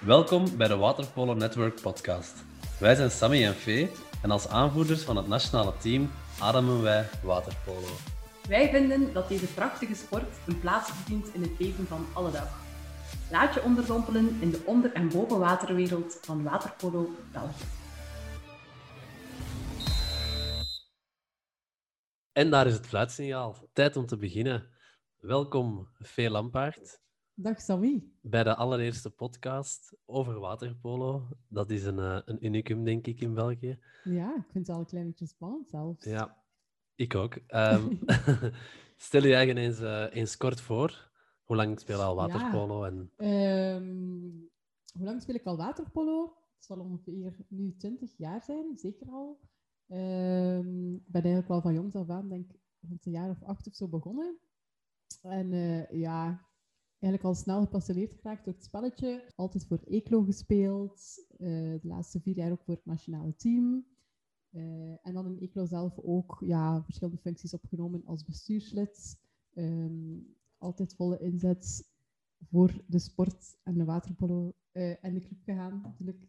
Welkom bij de Waterpolo Network podcast. Wij zijn Sammy en Fee en als aanvoerders van het nationale team ademen wij waterpolo. Wij vinden dat deze prachtige sport een plaats verdient in het leven van alle dag. Laat je onderdompelen in de onder- en bovenwaterwereld van waterpolo België. En daar is het fluitsignaal. Tijd om te beginnen. Welkom, Fee Lampaard, Dag Sammy. bij de allereerste podcast over waterpolo. Dat is een, eh, een unicum, denk ik, in België. Ja, ik vind het al een klein beetje spannend zelfs. Ja, ik ook. Ehm, stel je eigen eens, eh, eens kort voor. Hoe lang speel je al waterpolo? En... Ehm, hoe lang speel ik al waterpolo? Het zal ongeveer nu 20 jaar zijn, zeker al. Ehm, Ik ben eigenlijk wel van jongs af aan, denk ik, rond een jaar of acht of zo begonnen. En eh, ja, eigenlijk al snel gepassioneerd geraakt door het spelletje. Altijd voor Eeklo gespeeld. eh, de laatste vier jaar ook voor het nationale team. Eh, en dan in Eeklo zelf ook ja, verschillende functies opgenomen als bestuurslid. Ehm, altijd volle inzet voor de sport en de waterpolo eh, en de club gegaan, natuurlijk.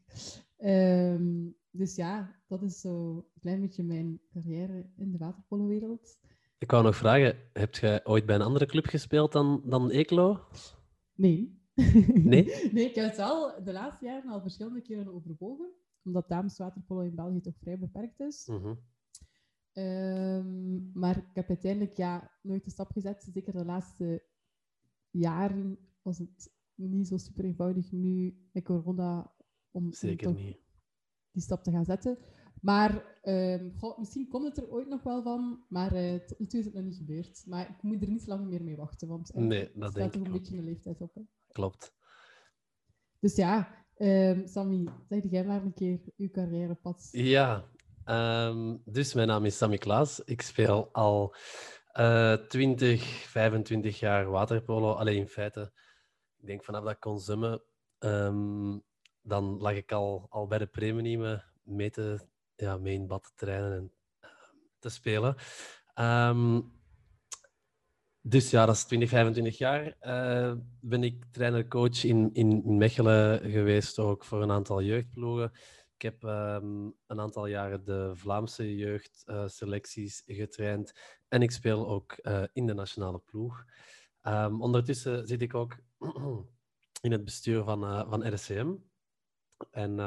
Ehm, dus ja, dat is zo een klein beetje mijn carrière in de waterpolo-wereld. Ik wou nog vragen, heb jij ooit bij een andere club gespeeld dan, dan Eeklo? Nee. Nee? nee, ik heb het wel de laatste jaren al verschillende keren overwogen, omdat dameswaterpolo in België toch vrij beperkt is. Mhm. Ehm, maar ik heb uiteindelijk ja, nooit de stap gezet. Zeker de laatste jaren was het niet zo super eenvoudig nu met corona om, om toch niet. die stap te gaan zetten. Maar ehm, goh, misschien komt het er ooit nog wel van, maar eh, tot nu toe is het nog niet gebeurd. Maar ik moet er niet lang meer mee wachten, want er Nee, dat staat toch een beetje een leeftijd op. Hè. Klopt. Dus ja, ehm, Sammy, zeg jij maar een keer uw carrièrepad. Ja, ehm, dus mijn naam is Sammy Klaas. Ik speel al eh 20, 25 jaar waterpolo. Alleen in feite, ik denk vanaf dat ik kon zwemmen, dan lag ik al, al bij de premiumen mee, te, ja, mee in bad te trainen en eh, te spelen. Ehm, dus ja, dat is 20, 25 jaar. Eh, ben ik trainer-coach in, in Mechelen geweest, ook voor een aantal jeugdploegen. Ik heb ehm, een aantal jaren de Vlaamse jeugdselecties getraind en ik speel ook in de nationale ploeg. Ehm, ondertussen zit ik ook in het bestuur van, van RCM. En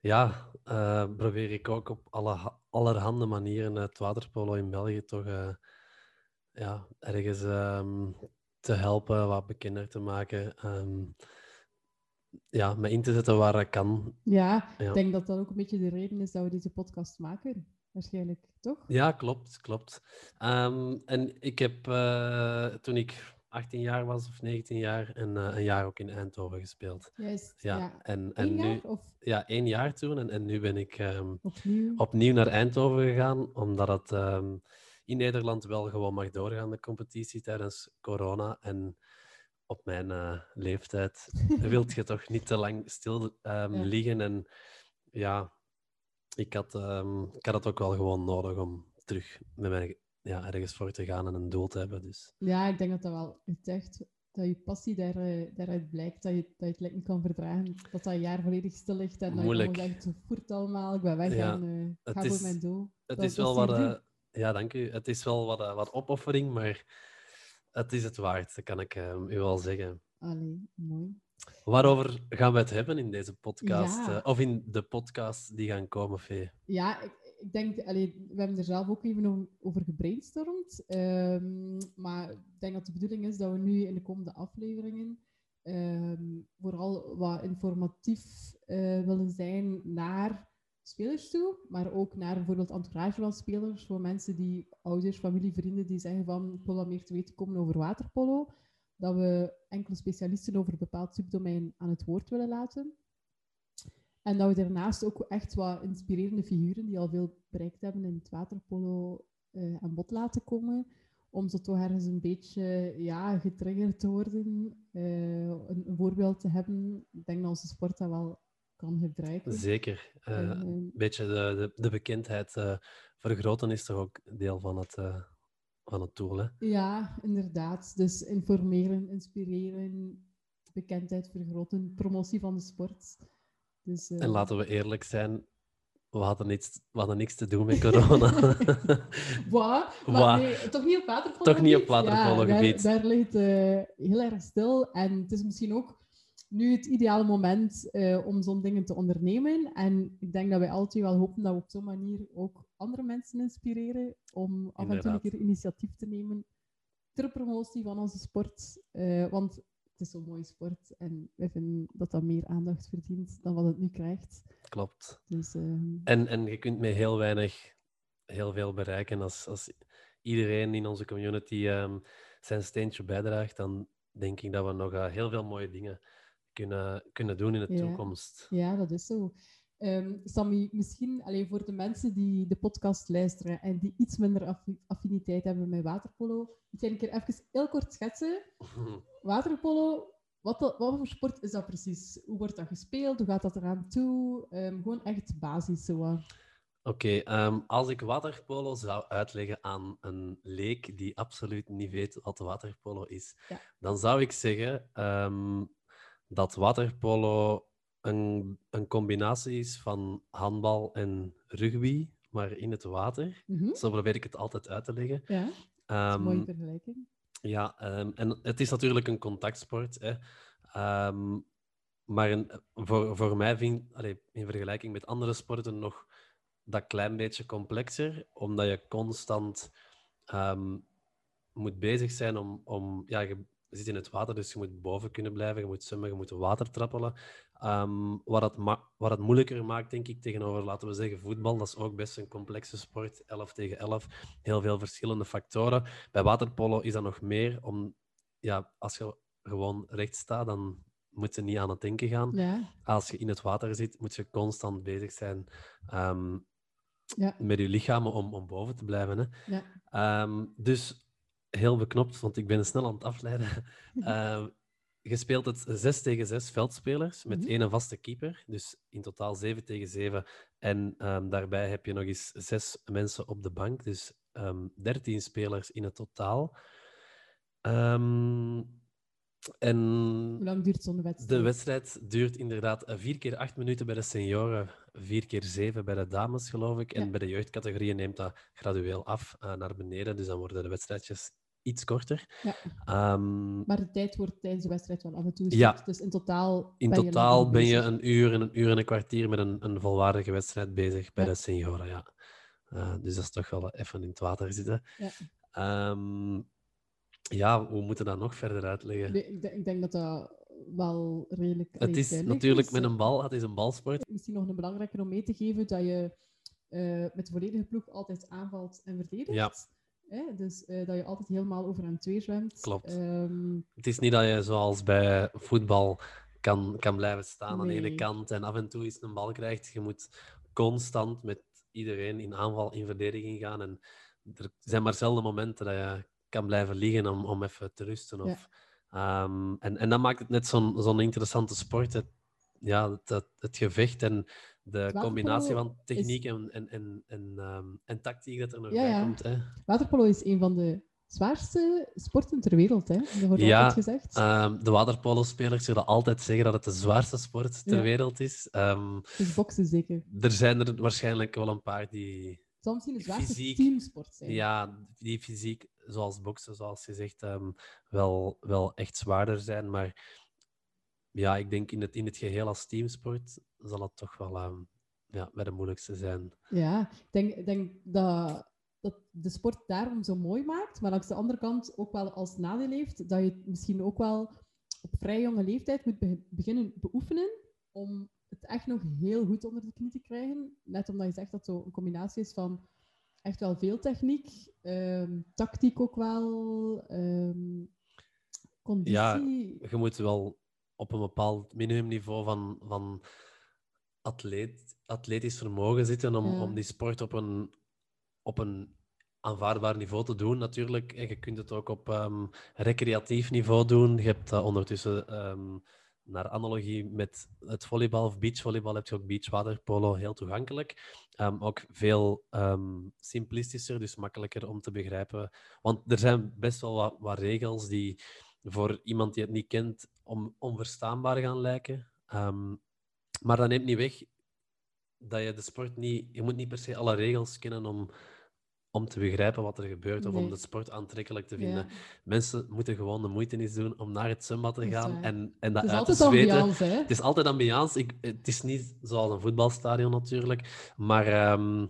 ja, eh, probeer ik ook op alle, allerhande manieren het waterpolo in België toch eh, ja, ergens ehm, te helpen, wat bekender te maken. ehm, ja, me in te zetten waar ik kan. Ja, Ja. ik denk dat dat ook een beetje de reden is dat we deze podcast maken. Waarschijnlijk, toch? Ja, klopt, klopt. Ehm, en ik heb eh, toen ik 18 jaar was of 19 jaar een, eh, een jaar ook in Eindhoven gespeeld. Juist, Ja, ja. en, Eén en nu, jaar of ja, één jaar toen. En, en nu ben ik ehm, opnieuw? opnieuw naar Eindhoven gegaan, omdat het ehm, in Nederland wel gewoon mag doorgaan, de competitie tijdens corona. En op mijn eh, leeftijd wilt je toch niet te lang stil ehm, Ja. liggen. En ja, ik had, ik had het ook wel gewoon nodig om terug met mij ja, ergens voor te gaan en een doel te hebben. Dus Ja, ik denk dat dat wel het echt, dat je passie daar, eh, daaruit blijkt, dat je, dat je het niet kan verdragen, dat dat een jaar volledig stil ligt en dat Moeilijk. je dan zegt, voert allemaal, ik ben weg Ja, en eh, ga is- voor mijn doel. het Dat- is dat wel zie wat... je eh, ja, dank u. Het is wel wat, wat opoffering, maar het is het waard, dat kan ik u wel zeggen. Allee, mooi. Waarover gaan we het hebben in deze podcast? Ja. of in de podcast die gaan komen, Fee? Ja, ik, ik denk, allee, we hebben er zelf ook even over, gebrainstormd. Ehm, maar ik denk dat de bedoeling is dat we nu in de komende afleveringen ehm, vooral wat informatief eh, willen zijn naar spelers toe, maar ook naar bijvoorbeeld entourage van spelers, voor mensen die, ouders, familie, vrienden, die zeggen van ik wil meer te weten komen over waterpolo, dat we enkele specialisten over een bepaald subdomein aan het woord willen laten. En dat we daarnaast ook echt wat inspirerende figuren die al veel bereikt hebben in het waterpolo eh, aan bod laten komen. Om zo toch ergens een beetje ja, getriggerd te worden, eh, een, een voorbeeld te hebben. Ik denk dat onze sport dat wel kan gebruiken. Zeker. Eh, En, een beetje de, de, de bekendheid vergroten is toch ook deel van het, van het doel. Hè? Ja, inderdaad. Dus informeren, inspireren, bekendheid vergroten, promotie van de sport. Dus, En eh, laten we eerlijk zijn, we hadden niks, we hadden niks te doen met corona. Wat? Nee, toch niet op waterpolo Toch niet op? Ja, daar, daar ligt het eh, heel erg stil. En het is misschien ook nu het ideale moment eh, om zo'n dingen te ondernemen. En ik denk dat wij twee wel hopen dat we op zo'n manier ook andere mensen inspireren om af en toe een keer initiatief te nemen ter promotie van onze sport. Want het is zo'n mooie sport en wij vinden dat dat meer aandacht verdient dan wat het nu krijgt. Klopt. Dus ehm, En, en je kunt met heel weinig heel veel bereiken. Als, als iedereen in onze community ehm, zijn steentje bijdraagt, dan denk ik dat we nog eh, heel veel mooie dingen kunnen, kunnen doen in de Ja. toekomst. Ja, dat is zo. Ehm, Sammy, misschien alleen voor de mensen die de podcast luisteren en die iets minder affi- affiniteit hebben met waterpolo, moet jij een keer even heel kort schetsen. Waterpolo, wat, dat- wat voor sport is dat precies? Hoe wordt dat gespeeld? Hoe gaat dat eraan toe? Ehm, gewoon echt basis. Zo. Oké, ehm, als ik waterpolo zou uitleggen aan een leek die absoluut niet weet wat waterpolo is, Ja. dan zou ik zeggen dat waterpolo een, een combinatie is van handbal en rugby, maar in het water. Mhm. Zo probeer ik het altijd uit te leggen. Ja, dat is een Ehm, mooie vergelijking. ja, ehm, en het is natuurlijk een contactsport. Hè. Ehm, maar een, voor, voor mij vind allee, in vergelijking met andere sporten nog dat klein beetje complexer, omdat je constant moet bezig zijn om, om ja, je zit in het water, dus je moet boven kunnen blijven, je moet zwemmen, je moet water trappelen. Ehm, wat, het wat het moeilijker maakt, denk ik, tegenover, laten we zeggen, voetbal, dat is ook best een complexe sport, 11 tegen 11, heel veel verschillende factoren. Bij waterpolo is dat nog meer, om, ja, als je gewoon recht staat, dan moet je niet aan het denken gaan. Ja, Als je in het water zit, moet je constant bezig zijn ehm, ja, met je lichaam om, om boven te blijven. Hè. ja. Ehm, dus heel beknopt, want ik ben snel aan het afleiden. Ehm, je speelt het 6 tegen 6 veldspelers met Mhm. één vaste keeper. Dus in totaal 7 tegen 7. En ehm, daarbij heb je nog eens zes mensen op de bank. Dus ehm 13 spelers in het totaal. Ehm, en Hoe lang duurt zo'n wedstrijd? de wedstrijd duurt inderdaad 4 keer 8 minuten bij de senioren, 4 keer 7 bij de dames, geloof ik. En Ja. bij de jeugdcategorieën neemt dat gradueel af eh, naar beneden. Dus dan worden de wedstrijdjes iets korter. Ja. Ehm, Maar de tijd wordt tijdens de wedstrijd wel af en toe Ja. Dus in totaal in ben je totaal ben je een uur en een uur en een kwartier met een, een volwaardige wedstrijd bezig bij Ja. de senioren. Ja. Eh, dus dat is toch wel even in het water zitten. Ja. Ehm, ja, hoe moeten we dat nog verder uitleggen? Nee, ik, denk, ik denk dat dat wel redelijk het is natuurlijk is. met een bal, het is een balsport. Misschien nog een belangrijke om mee te geven dat je eh, met de volledige ploeg altijd aanvalt en verdedigt. Ja. Hè? Dus eh, dat je altijd helemaal over een twee zwemt. Klopt. Ehm, Het is niet dat je zoals bij voetbal kan, kan blijven staan aan de ene kant en af en toe eens een bal krijgt. Je moet constant met iedereen in aanval, in verdediging gaan. En er zijn maar zelden momenten dat je kan blijven liggen om, om even te rusten. Of, Ehm, en, en dat maakt het net zo'n zo'n interessante sport. Het, ja, het, het gevecht en de combinatie van techniek en, en, en, en, ehm, en tactiek dat er nog Ja, bij komt. Hè. waterpolo is een van de zwaarste sporten ter wereld. Hè? Dat wordt Ja, altijd gezegd. Ehm, de waterpolo-spelers zullen altijd zeggen dat het de zwaarste sport ter Ja. wereld is. Ehm, Dus boksen zeker. er zijn er waarschijnlijk wel een paar die, Het zal misschien de zwaarste Fysiek. teamsport zijn. ja, die fysiek, zoals boksen, zoals je zegt, ehm, wel, wel echt zwaarder zijn. Maar ja, ik denk in het, in het geheel als teamsport zal het toch wel ehm, ja, bij de moeilijkste zijn. Ja, ik denk, denk dat, dat de sport daarom zo mooi maakt, maar langs de andere kant ook wel als nadeel heeft dat je het misschien ook wel op vrij jonge leeftijd moet be- beginnen beoefenen om het echt nog heel goed onder de knie te krijgen. Net omdat je zegt dat het zo een combinatie is van echt wel veel techniek, ehm, tactiek ook wel, ehm, conditie. Je moet wel op een bepaald minimumniveau van, van atleet, atletisch vermogen zitten om, om die sport op een, op een aanvaardbaar niveau te doen, natuurlijk. En je kunt het ook op ehm, recreatief niveau doen. Je hebt eh, ondertussen, ehm, naar analogie met het volleybal of beachvolleybal, heb je ook beachwaterpolo heel toegankelijk. Ehm, ook veel simplistischer, dus makkelijker om te begrijpen. Want er zijn best wel wat, wat regels die voor iemand die het niet kent om, onverstaanbaar gaan lijken. Maar dat neemt niet weg dat je de sport niet... Je moet niet per se alle regels kennen om, om te begrijpen wat er gebeurt of om de sport aantrekkelijk te Ja. vinden. Mensen moeten gewoon de moeite eens doen om naar het zwembad te gaan en, en dat uit te zweten. ambiance? Het is altijd ambiance. Ik, het is niet zoals een voetbalstadion natuurlijk. Maar ehm,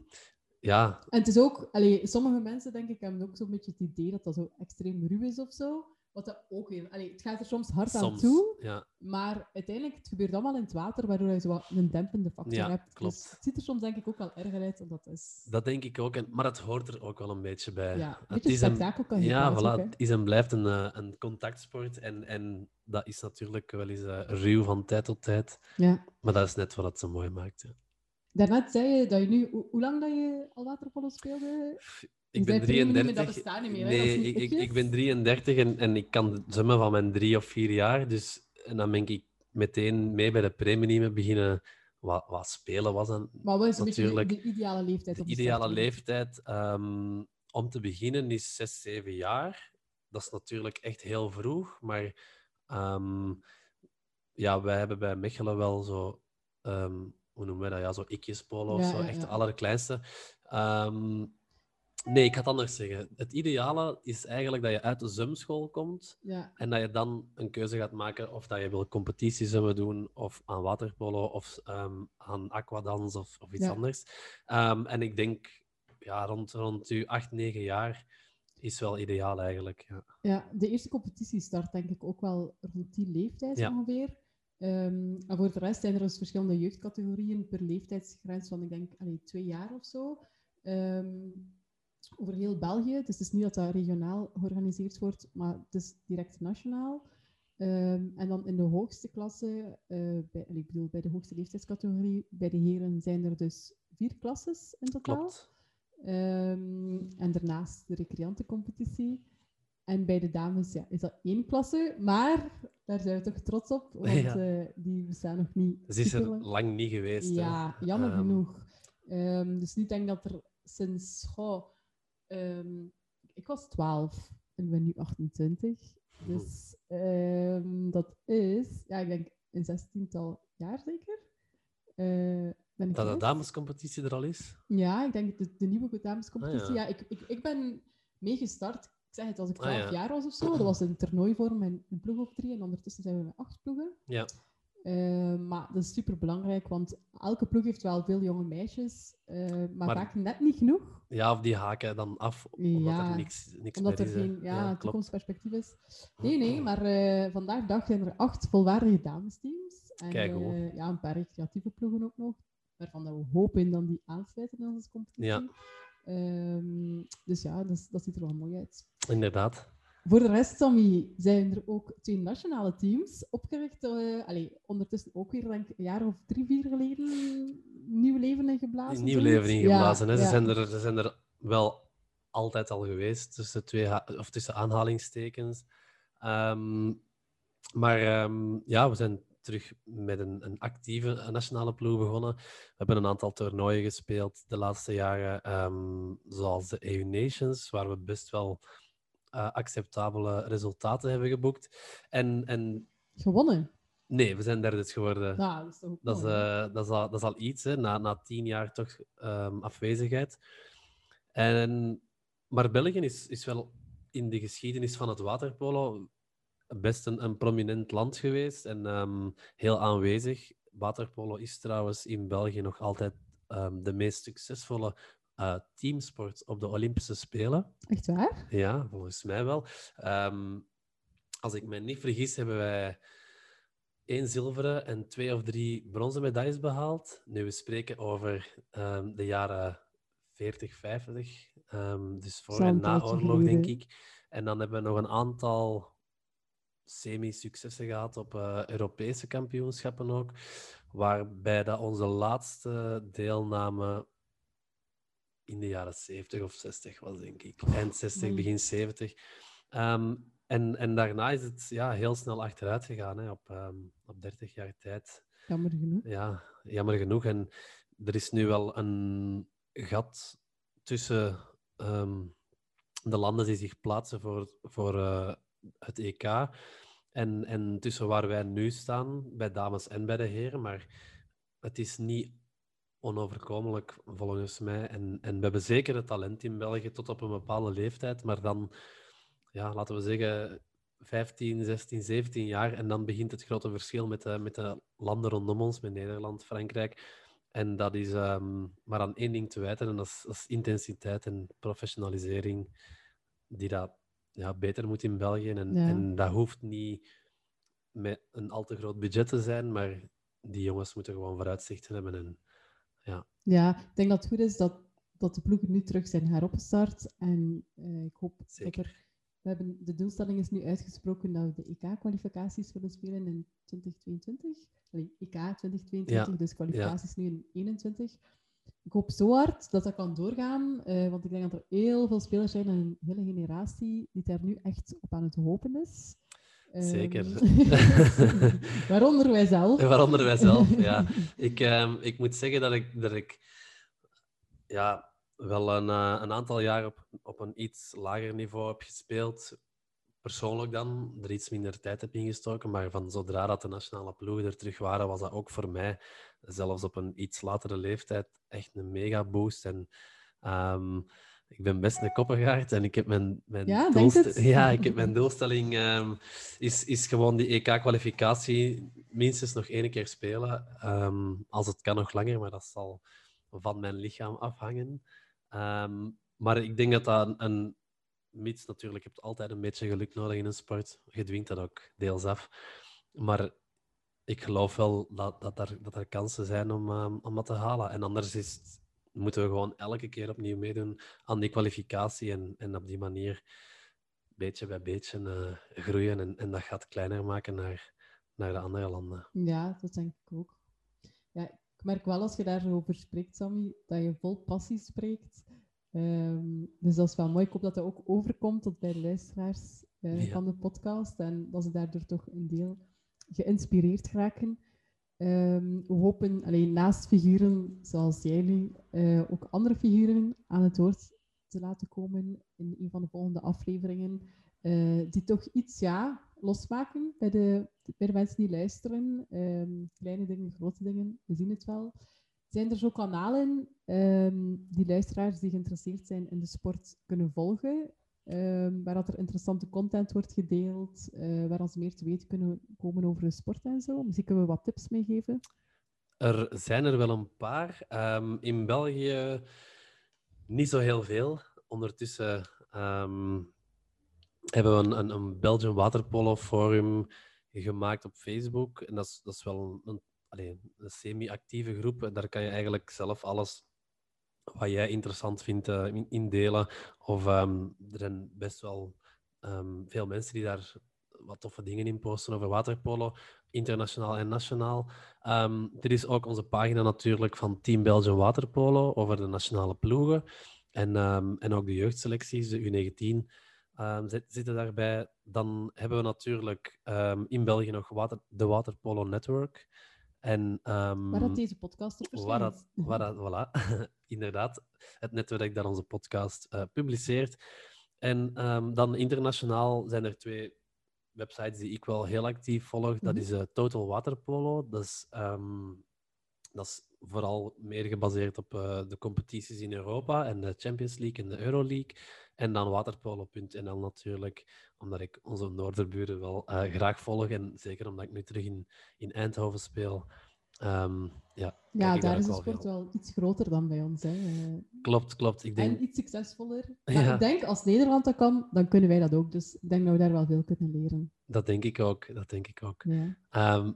ja, En het is ook, allee, sommige mensen denk ik hebben ook zo'n beetje het idee dat dat zo extreem ruw is of zo. Wat dat ook weer, allee, het gaat er soms hard aan toe, Ja, maar uiteindelijk het gebeurt allemaal in het water, waardoor je zo een dempende factor Ja, hebt. klopt. Dus het ziet er soms denk ik ook wel erger uit dan dat is. dat denk ik ook. En, maar het hoort er ook wel een beetje bij. ja, een het is een, spektakel kan je ja, ook, voilà, het is en blijft een, eh, een contactsport. En, en dat is natuurlijk wel eens eh, ruw van tijd tot tijd. Ja. Maar dat is net wat het zo mooi maakt. Daarnet zei je dat je nu... Hoe, hoe lang dat je al waterpolo speelde? Ik ben zei premium, 33. dat bestaat niet meer, hè? Nee, ik, ik, ik ben 33 en, en ik kan zwemmen van mijn drie of vier jaar. Dus, en dan ben ik meteen mee bij de premium beginnen. Wat, wat spelen was dan Maar wat is een beetje Natuurlijk. de, de ideale leeftijd? de ideale leeftijd ehm, om te beginnen is 6, 7 jaar. Dat is natuurlijk echt heel vroeg, maar ehm, ja, wij hebben bij Mechelen wel zo, ehm, hoe noemen wij dat? Ja, zo ikjespolo of Ja, zo, ja, echt ja. de allerkleinste. Ehm, nee, ik ga het anders zeggen. Het ideale is eigenlijk dat je uit de zwemschool komt Ja, en dat je dan een keuze gaat maken of dat je wil competitiezwemmen doen, of aan waterpolo, of ehm, aan aquadans of, of iets Ja. anders. Ehm, en ik denk, ja, rond, rond je 8, 9 jaar is wel ideaal eigenlijk. Ja. ja, de eerste competitie start denk ik ook wel rond die leeftijd ongeveer. Ehm, en voor de rest zijn er dus verschillende jeugdcategorieën per leeftijdsgrens van, ik denk, allee, twee jaar of zo. Over heel België. Dus het is niet dat dat regionaal georganiseerd wordt, maar het is direct nationaal. Ehm, en dan in de hoogste klasse, eh, bij, ik bedoel, bij de hoogste leeftijdscategorie, bij de heren zijn er dus vier klasses in totaal. Klopt. Ehm, en daarnaast de recreantencompetitie. En bij de dames ja, is dat één klasse, maar daar zijn we toch trots op, want Ja. eh, die bestaan nog niet. Ze is er lang niet geweest. hè. Ja, jammer Ehm, genoeg. Dus nu denk ik dat er sinds... goh, ehm, ik was 12 en ben nu 28. Dus ehm, dat is, ja, ik denk een zestiental jaar zeker. Eh, ben ik Dat de damescompetitie er al is. Ja, ik denk de, de nieuwe damescompetitie. Ah, ja. ja. ik, ik, ik ben meegestart. Ik zeg het als ik Ah, 12 ja. jaar was of zo. Dat was een toernooivorm met een ploeg op drie. En ondertussen zijn we met acht ploegen. Ja. Eh, maar dat is super belangrijk, want elke ploeg heeft wel veel jonge meisjes, eh, maar, Maar- vaak net niet genoeg. ja, of die haken dan af, omdat Ja, er niks, niks Omdat er is. geen ja, toekomstperspectief is. Nee, nee, maar eh, vandaag dag zijn er acht volwaardige damesteams. En Kijk, hoor. ja, een paar recreatieve ploegen ook nog. Waarvan dat we hopen dan die aansluiten in onze competitie. Ja. Ehm, dus ja, dat, dat ziet er wel mooi uit. Inderdaad. Voor de rest, Sammy, zijn er ook twee nationale teams opgericht. allee, ondertussen ook weer denk ik, een jaar of drie, vier geleden nieuw leven ingeblazen. Nieuw leven ingeblazen. Ja, hè. Ze, ja. zijn er, ze zijn er wel altijd al geweest, tussen, twee of tussen aanhalingstekens. Ehm, maar ehm, ja, we zijn terug met een, een actieve nationale ploeg begonnen. We hebben een aantal toernooien gespeeld de laatste jaren, ehm, zoals de EU Nations, waar we best wel eh, acceptabele resultaten hebben geboekt. En, en Gewonnen. nee, we zijn derde geworden. Nou, dat is toch Dat is, eh, dat, is al, dat is al iets, hè, na, na tien jaar toch ehm, afwezigheid. En, maar België is, is wel in de geschiedenis van het waterpolo best een, een prominent land geweest en ehm, heel aanwezig. Waterpolo is trouwens in België nog altijd ehm, de meest succesvolle eh, teamsport op de Olympische Spelen. Echt waar? Ja, volgens mij wel. Ehm, als ik me niet vergis, hebben wij één zilveren en twee of drie bronzen medailles behaald. Nu, we spreken over ehm, de jaren 40, 50. ehm, dus voor en na oorlog, denk ik. En dan hebben we nog een aantal semi-successen gehad op eh, Europese kampioenschappen ook. Waarbij dat onze laatste deelname in de jaren 70 of 60 was, denk ik. Eind 60, Amai. begin 70. Ehm, en, en daarna is het ja, heel snel achteruit gegaan, hè, op, ehm, op 30 jaar tijd. Jammer genoeg. Ja, jammer genoeg. En er is nu wel een gat tussen ehm, de landen die zich plaatsen voor, voor eh, het EK. En, en tussen waar wij nu staan, bij dames en bij de heren, maar het is niet onoverkomelijk volgens mij. En, en we hebben zeker het talent in België tot op een bepaalde leeftijd, maar dan, ja, laten we zeggen, 15, 16, 17 jaar. En dan begint het grote verschil met de, met de landen rondom ons, met Nederland, Frankrijk. En dat is um, maar aan één ding te wijten, en dat is, dat is, intensiteit en professionalisering, die dat ja, beter moet in België. En, Ja. en dat hoeft niet met een al te groot budget te zijn, maar die jongens moeten gewoon vooruitzichten hebben. En, Ja, ik denk dat het goed is dat, dat de ploegen nu terug zijn heropgestart. En eh, ik hoop Zeker. dat er... We hebben, de doelstelling is nu uitgesproken dat we de EK-kwalificaties willen spelen in 2022. Allee, EK 2022, Ja, dus kwalificaties nu in 21. Ik hoop zo hard dat dat kan doorgaan, eh, want ik denk dat er heel veel spelers zijn en een hele generatie die daar nu echt op aan het hopen is. Ehm, Zeker. Waaronder wij zelf. Waaronder wij zelf, ja. Ik, ehm, ik moet zeggen dat ik, dat ik ja, wel een, eh, een aantal jaar op, op een iets lager niveau heb gespeeld. Persoonlijk dan, er iets minder tijd heb ingestoken. Maar van zodra dat de nationale ploegen er terug waren, was dat ook voor mij, zelfs op een iets latere leeftijd, echt een mega boost. En ehm, ik ben best een koppengaard en ik heb mijn, mijn, Ja, doelst- ik heb mijn doelstelling ehm, is, is gewoon die EK-kwalificatie minstens nog één keer spelen. Ehm, als het kan nog langer, maar dat zal van mijn lichaam afhangen. Ehm, maar ik denk dat dat een, een mits natuurlijk, je hebt altijd een beetje geluk nodig in een sport. Je dwingt dat ook deels af. Maar ik geloof wel dat, dat, er, dat er kansen zijn om, om dat te halen. En anders is het- moeten we gewoon elke keer opnieuw meedoen aan die kwalificatie en, en op die manier beetje bij beetje eh, groeien en, en dat gaat kleiner maken naar, naar de andere landen. Ja, dat denk ik ook. Ja, ik merk wel als je daarover spreekt, Sammy, dat je vol passie spreekt. Ehm, dus dat is wel mooi. Ik hoop dat dat ook overkomt tot bij de luisteraars eh, Ja. van de podcast en dat ze daardoor toch een deel geïnspireerd raken. Ehm, we hopen alleen naast figuren zoals jij nu eh, ook andere figuren aan het woord te laten komen in een van de volgende afleveringen. eh, die toch iets ja, losmaken bij de, mensen die luisteren. Ehm, kleine dingen, grote dingen, we zien het wel. Zijn er zo kanalen ehm, die luisteraars die geïnteresseerd zijn in de sport kunnen volgen? Ehm, waar dat er interessante content wordt gedeeld, eh, waar ze meer te weten kunnen komen over de sport en zo. Misschien kunnen we wat tips meegeven. Er zijn er wel een paar. Ehm, in België niet zo heel veel. Ondertussen ehm, hebben we een, een, een Belgian Waterpolo Forum gemaakt op Facebook. En dat is, dat is wel een, een, semi-actieve groep. Daar kan je eigenlijk zelf alles wat jij interessant vindt eh, in- indelen. Of ehm, er zijn best wel ehm, veel mensen die daar wat toffe dingen in posten over waterpolo, internationaal en nationaal. Ehm, er is ook onze pagina natuurlijk van Team Belgian Waterpolo over de nationale ploegen. En, en ook de jeugdselecties, de U19, ehm, zit- zitten daarbij. Dan hebben we natuurlijk in België nog water, de Waterpolo Network. En, ehm, Waar dat deze podcast op waar verschijnt. dat, waar dat, voilà, inderdaad, het netwerk dat onze podcast eh, publiceert. En ehm, dan internationaal zijn er twee websites die ik wel heel actief volg. Dat Mhm. is eh, Total Waterpolo. Dat is, ehm, dat is vooral meer gebaseerd op eh, de competities in Europa en de Champions League en de Euroleague. En dan waterpolo.nl natuurlijk, omdat ik onze Noorderburen wel eh, graag volg. En zeker omdat ik nu terug in, in Eindhoven speel. Ehm, ja, daar is de sport wel iets groter dan bij ons. Hè. Klopt, klopt. Ik denk, En iets succesvoller. Ja. ik denk, als Nederland dat kan, dan kunnen wij dat ook. Dus ik denk dat we daar wel veel kunnen leren. dat denk ik ook. Dat denk ik ook. Ja, Ehm,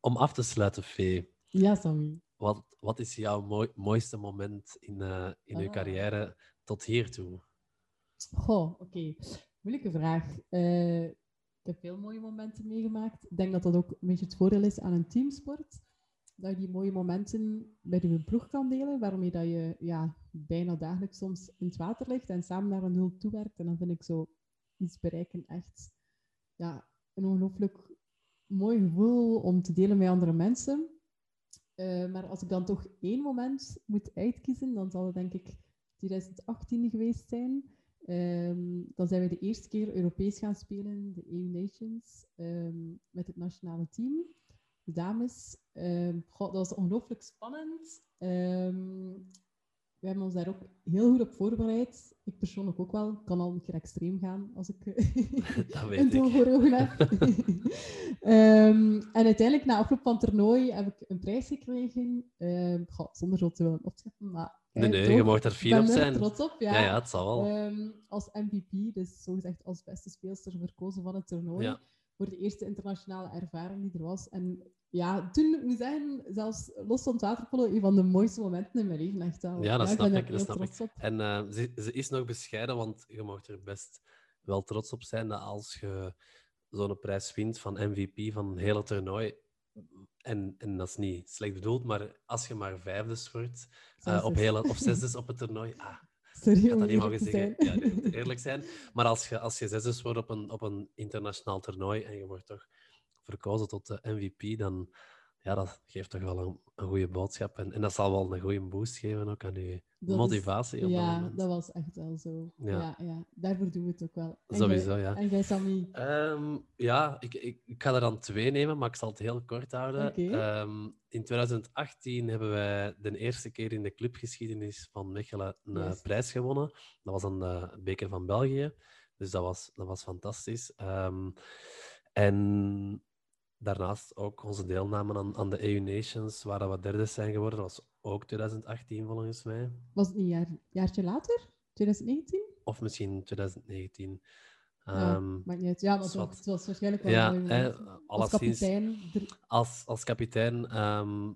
om af te sluiten, Fee, ja Sammy. wat, wat is jouw mooi- mooiste moment in, eh, in uw Ah. carrière tot hiertoe? Goh, oké. Moeilijke vraag. Eh, ik heb veel mooie momenten meegemaakt. Ik denk dat dat ook een beetje het voordeel is aan een teamsport. Dat je die mooie momenten met je ploeg kan delen, waarmee dat je ja, bijna dagelijks soms in het water ligt en samen naar een doel toewerkt. En dan vind ik zo iets bereiken echt ja, een ongelooflijk mooi gevoel om te delen met andere mensen. Eh, maar als ik dan toch één moment moet uitkiezen, dan zal het denk ik 2018 geweest zijn. Ehm, dan zijn we de eerste keer Europees gaan spelen, de EU Nations, ehm, met het nationale team. De dames. Ehm, goh, dat was ongelooflijk spannend. We hebben ons daar ook heel goed op voorbereid. Ik persoonlijk ook wel. Ik kan al een keer extreem gaan als ik Dat een doel voor ogen heb. En uiteindelijk, na afloop van het toernooi, heb ik een prijs gekregen. Goh, zonder zo te willen opzetten, maar... Nee, nee, toch, je mag er ik fier op er zijn. trots op, ja. Ja, ja, het zal wel. Ehm, als MVP, dus zogezegd als beste speelster verkozen van het toernooi. Ja. Voor de eerste internationale ervaring die er was. En ja, toen, ik moet zeggen, zelfs los van het waterpolo, een van de mooiste momenten in mijn leven. Echt wel. Ja, dat ik snap ik, dat snap ik. op. En eh, ze, ze is nog bescheiden, want je mag er best wel trots op zijn dat als je zo'n prijs wint van MVP van een hele toernooi, en, en dat is niet slecht bedoeld, maar als je maar vijfdes wordt, eh, op hele, of zesdes op het toernooi, ah, Sorry ik had dat niet mogen zeggen. zijn. Ja, eerlijk zijn. Maar als je, als je zesdes wordt op een, op een internationaal toernooi en je wordt toch verkozen tot de MVP, dan ja, dat geeft toch wel een, een goede boodschap. En, en dat zal wel een goede boost geven ook aan je Dat is- motivatie op Ja, dat was echt wel zo. Ja. Ja. Ja, daarvoor doen we het ook wel. En Sowieso, ja. En jij, Sammy? Ehm, ja, ik, ik, ik ga er dan twee nemen, maar ik zal het heel kort houden. Ehm, in 2018 hebben wij de eerste keer in de clubgeschiedenis van Mechelen een eh, prijs gewonnen. Dat was een eh, beker van België. Dus dat was, dat was fantastisch. Ehm, en daarnaast ook onze deelname aan, aan de EU Nations, waar we derde zijn geworden. Dat was ook 2018 volgens mij. Was het een jaar, jaartje later? 2019? Of misschien 2019. Ja, Ehm, Maakt niet uit. Ja, het was waarschijnlijk wel ja, eh. Als kapitein. als, als kapitein ehm,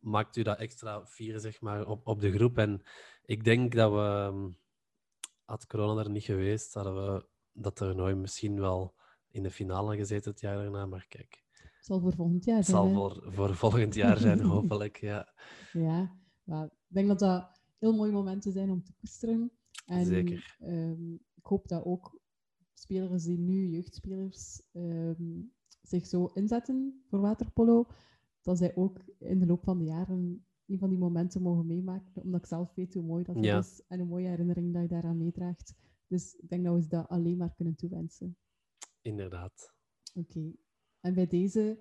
maakt u dat extra vieren zeg maar, op, op de groep. En ik denk dat we, ehm, had corona er niet geweest, hadden we dat toernooi misschien wel in de finale gezeten het jaar daarna. Maar kijk, Het zal voor volgend jaar het zijn. zal hè. voor, voor volgend jaar zijn, hopelijk. Ja, Ja, maar ik denk dat dat heel mooie momenten zijn om te koesteren. En, Zeker. ehm, ik hoop dat ook spelers die nu, jeugdspelers, ehm, zich zo inzetten voor waterpolo, dat zij ook in de loop van de jaren een van die momenten mogen meemaken. Omdat ik zelf weet hoe mooi dat Ja. is en een mooie herinnering dat je daaraan meedraagt. Dus ik denk dat we ze dat alleen maar kunnen toewensen. Inderdaad. Oké. En bij deze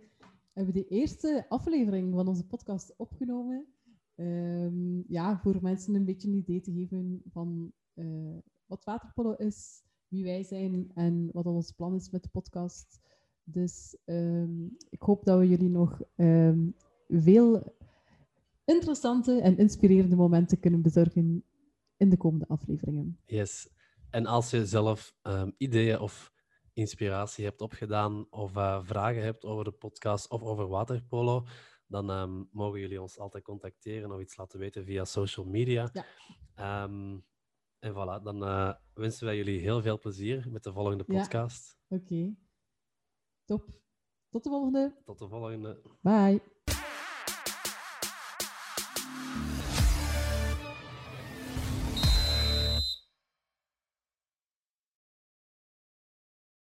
hebben we de eerste aflevering van onze podcast opgenomen. Ehm, ja, voor mensen een beetje een idee te geven van eh, wat waterpolo is, wie wij zijn en wat ons plan is met de podcast. Dus ehm, ik hoop dat we jullie nog ehm, veel interessante en inspirerende momenten kunnen bezorgen in de komende afleveringen. Yes. En als je zelf ideeën of inspiratie hebt opgedaan of eh, vragen hebt over de podcast of over waterpolo, dan ehm, mogen jullie ons altijd contacteren of iets laten weten via social media. Ja. Ehm, en voilà, dan eh, wensen wij jullie heel veel plezier met de volgende Ja. podcast. Oké. Top. Tot de volgende. Tot de volgende. Bye.